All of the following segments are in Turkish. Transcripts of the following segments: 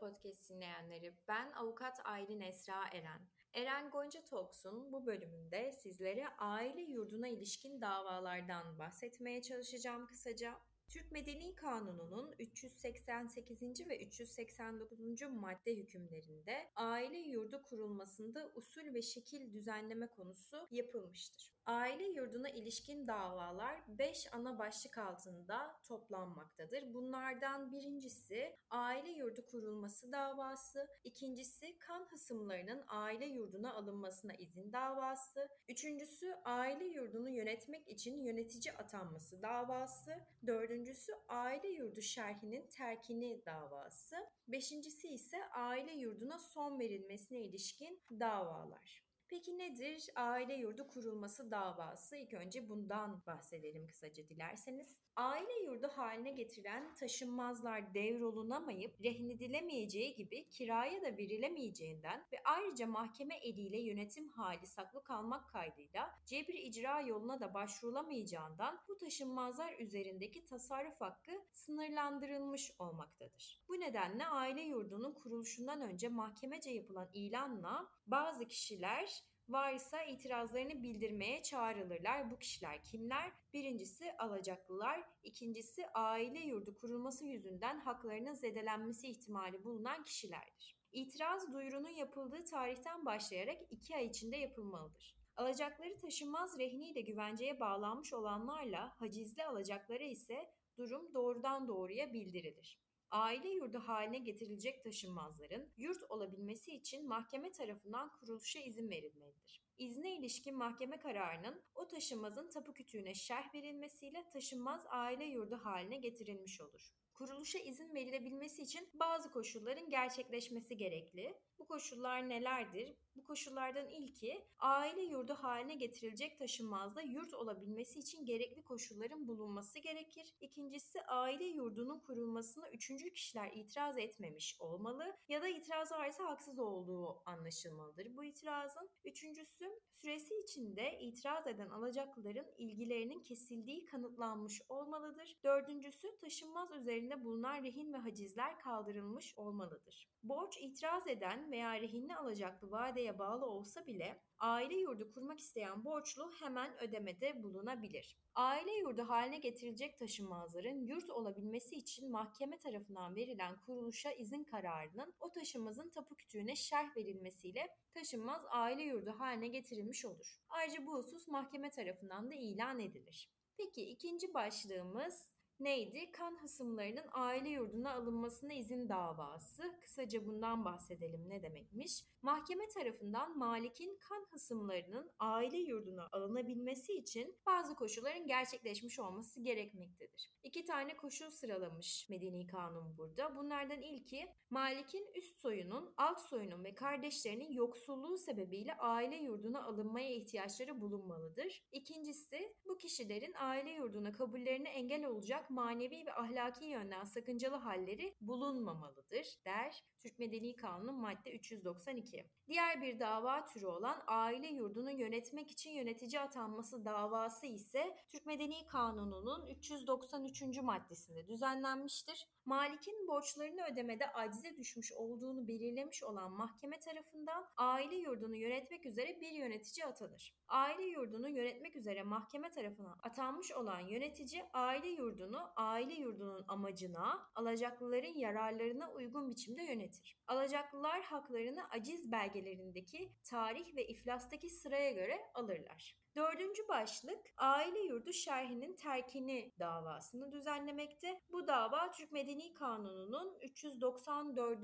Podcast dinleyenleri. Ben avukat Aylin Esra Eren. Eren Gonca Talks'un bu bölümünde sizlere aile yurduna ilişkin davalardan bahsetmeye çalışacağım kısaca. Türk Medeni Kanunu'nun 388. ve 389. madde hükümlerinde aile yurdu kurulmasında usul ve şekil düzenleme konusu yapılmıştır. Aile yurduna ilişkin davalar 5 ana başlık altında toplanmaktadır. Bunlardan birincisi aile yurdu kurulması davası, ikincisi kan hısımlarının aile yurduna alınmasına izin davası, üçüncüsü aile yurdunu yönetmek için yönetici atanması davası, dördüncüsü aile yurdu şerhinin terkini davası, beşincisi ise aile yurduna son verilmesine ilişkin davalar. Peki nedir aile yurdu kurulması davası? İlk önce bundan bahsedelim kısaca dilerseniz. Aile yurdu haline getirilen taşınmazlar devrolunamayıp rehin edilemeyeceği gibi kiraya da verilemeyeceğinden ve ayrıca mahkeme eliyle yönetim hali saklı kalmak kaydıyla cebri icra yoluna da başvurulamayacağından bu taşınmazlar üzerindeki tasarruf hakkı sınırlandırılmış olmaktadır. Bu nedenle aile yurdunun kuruluşundan önce mahkemece yapılan ilanla bazı kişiler varsa itirazlarını bildirmeye çağrılırlar. Bu kişiler kimler? Birincisi alacaklılar, ikincisi aile yurdu kurulması yüzünden haklarının zedelenmesi ihtimali bulunan kişilerdir. İtiraz duyurunun yapıldığı tarihten başlayarak iki ay içinde yapılmalıdır. Alacakları taşınmaz rehiniyle güvenceye bağlanmış olanlarla hacizli alacaklara ise durum doğrudan doğruya bildirilir aile yurdu haline getirilecek taşınmazların yurt olabilmesi için mahkeme tarafından kuruluşa izin verilmelidir. İzne ilişkin mahkeme kararının o taşınmazın tapu kütüğüne şerh verilmesiyle taşınmaz aile yurdu haline getirilmiş olur kuruluşa izin verilebilmesi için bazı koşulların gerçekleşmesi gerekli. Bu koşullar nelerdir? Bu koşullardan ilki aile yurdu haline getirilecek taşınmazda yurt olabilmesi için gerekli koşulların bulunması gerekir. İkincisi aile yurdunun kurulmasına üçüncü kişiler itiraz etmemiş olmalı ya da itiraz varsa haksız olduğu anlaşılmalıdır bu itirazın. Üçüncüsü süresi içinde itiraz eden alacaklıların ilgilerinin kesildiği kanıtlanmış olmalıdır. Dördüncüsü taşınmaz üzerinde bulunan rehin ve hacizler kaldırılmış olmalıdır. Borç itiraz eden veya rehinli alacaklı vadeye bağlı olsa bile aile yurdu kurmak isteyen borçlu hemen ödemede bulunabilir. Aile yurdu haline getirilecek taşınmazların yurt olabilmesi için mahkeme tarafından verilen kuruluşa izin kararının o taşınmazın tapu kütüğüne şerh verilmesiyle taşınmaz aile yurdu haline getirilmiş olur. Ayrıca bu husus mahkeme tarafından da ilan edilir. Peki ikinci başlığımız neydi? Kan hısımlarının aile yurduna alınmasına izin davası. Kısaca bundan bahsedelim ne demekmiş? Mahkeme tarafından malikin kan hısımlarının aile yurduna alınabilmesi için bazı koşulların gerçekleşmiş olması gerekmektedir. İki tane koşul sıralamış Medeni Kanun burada. Bunlardan ilki malikin üst soyunun, alt soyunun ve kardeşlerinin yoksulluğu sebebiyle aile yurduna alınmaya ihtiyaçları bulunmalıdır. İkincisi bu kişilerin aile yurduna kabullerine engel olacak olarak manevi ve ahlaki yönden sakıncalı halleri bulunmamalıdır der Türk Medeni Kanunu madde 392. Diğer bir dava türü olan aile yurdunu yönetmek için yönetici atanması davası ise Türk Medeni Kanunu'nun 393. maddesinde düzenlenmiştir. Malik'in borçlarını ödemede acize düşmüş olduğunu belirlemiş olan mahkeme tarafından aile yurdunu yönetmek üzere bir yönetici atanır. Aile yurdunu yönetmek üzere mahkeme tarafından atanmış olan yönetici aile yurdunu aile yurdunun amacına, alacaklıların yararlarına uygun biçimde yönetir. Alacaklılar haklarını aciz belgelerindeki tarih ve iflastaki sıraya göre alırlar. Dördüncü başlık aile yurdu şerhinin terkini davasını düzenlemekte. Bu dava Türk Medeni Kanunu'nun 394.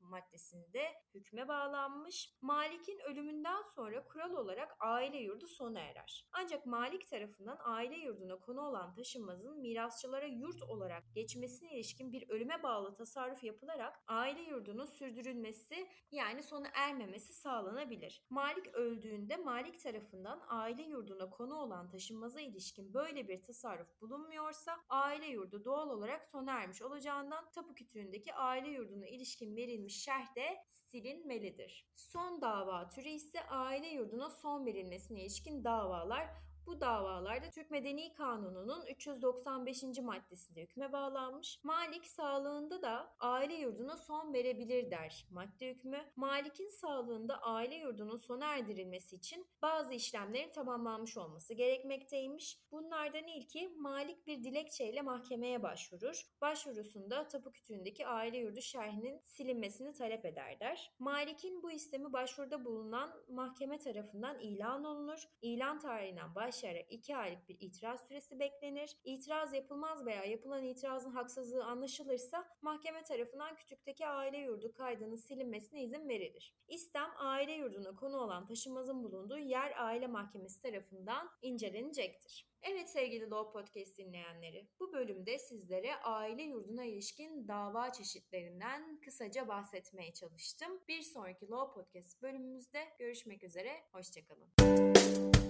maddesinde hükme bağlanmış. Malik'in ölümünden sonra kural olarak aile yurdu sona erer. Ancak Malik tarafından aile yurduna konu olan taşınmazın mirasçılara yurt olarak geçmesine ilişkin bir ölüme bağlı tasarruf yapılarak aile yurdunun sürdürülmesi yani sona ermemesi sağlanabilir. Malik öldüğünde Malik tarafından aile yurduna konu olan taşınmaza ilişkin böyle bir tasarruf bulunmuyorsa aile yurdu doğal olarak sona ermiş olacağından tapu kütüğündeki aile yurduna ilişkin verilmiş şerh de silinmelidir. Son dava türü ise aile yurduna son verilmesine ilişkin davalar Bu davalarda Türk Medeni Kanunu'nun 395. maddesinde hükme bağlanmış. Malik sağlığında da aile yurduna son verebilir der madde hükmü. Malik'in sağlığında aile yurdunun sona erdirilmesi için bazı işlemlerin tamamlanmış olması gerekmekteymiş. Bunlardan ilki Malik bir dilekçeyle mahkemeye başvurur. Başvurusunda tapu kütüğündeki aile yurdu şerhinin silinmesini talep eder der. Malik'in bu istemi başvuruda bulunan mahkeme tarafından ilan olunur. İlan tarihinden başlayarak 2 aylık bir itiraz süresi beklenir. İtiraz yapılmaz veya yapılan itirazın haksızlığı anlaşılırsa mahkeme tarafından kütükteki aile yurdu kaydının silinmesine izin verilir. İstem aile yurduna konu olan taşınmazın bulunduğu yer aile mahkemesi tarafından incelenecektir. Evet sevgili Law Podcast dinleyenleri, bu bölümde sizlere aile yurduna ilişkin dava çeşitlerinden kısaca bahsetmeye çalıştım. Bir sonraki Law Podcast bölümümüzde görüşmek üzere, hoşçakalın.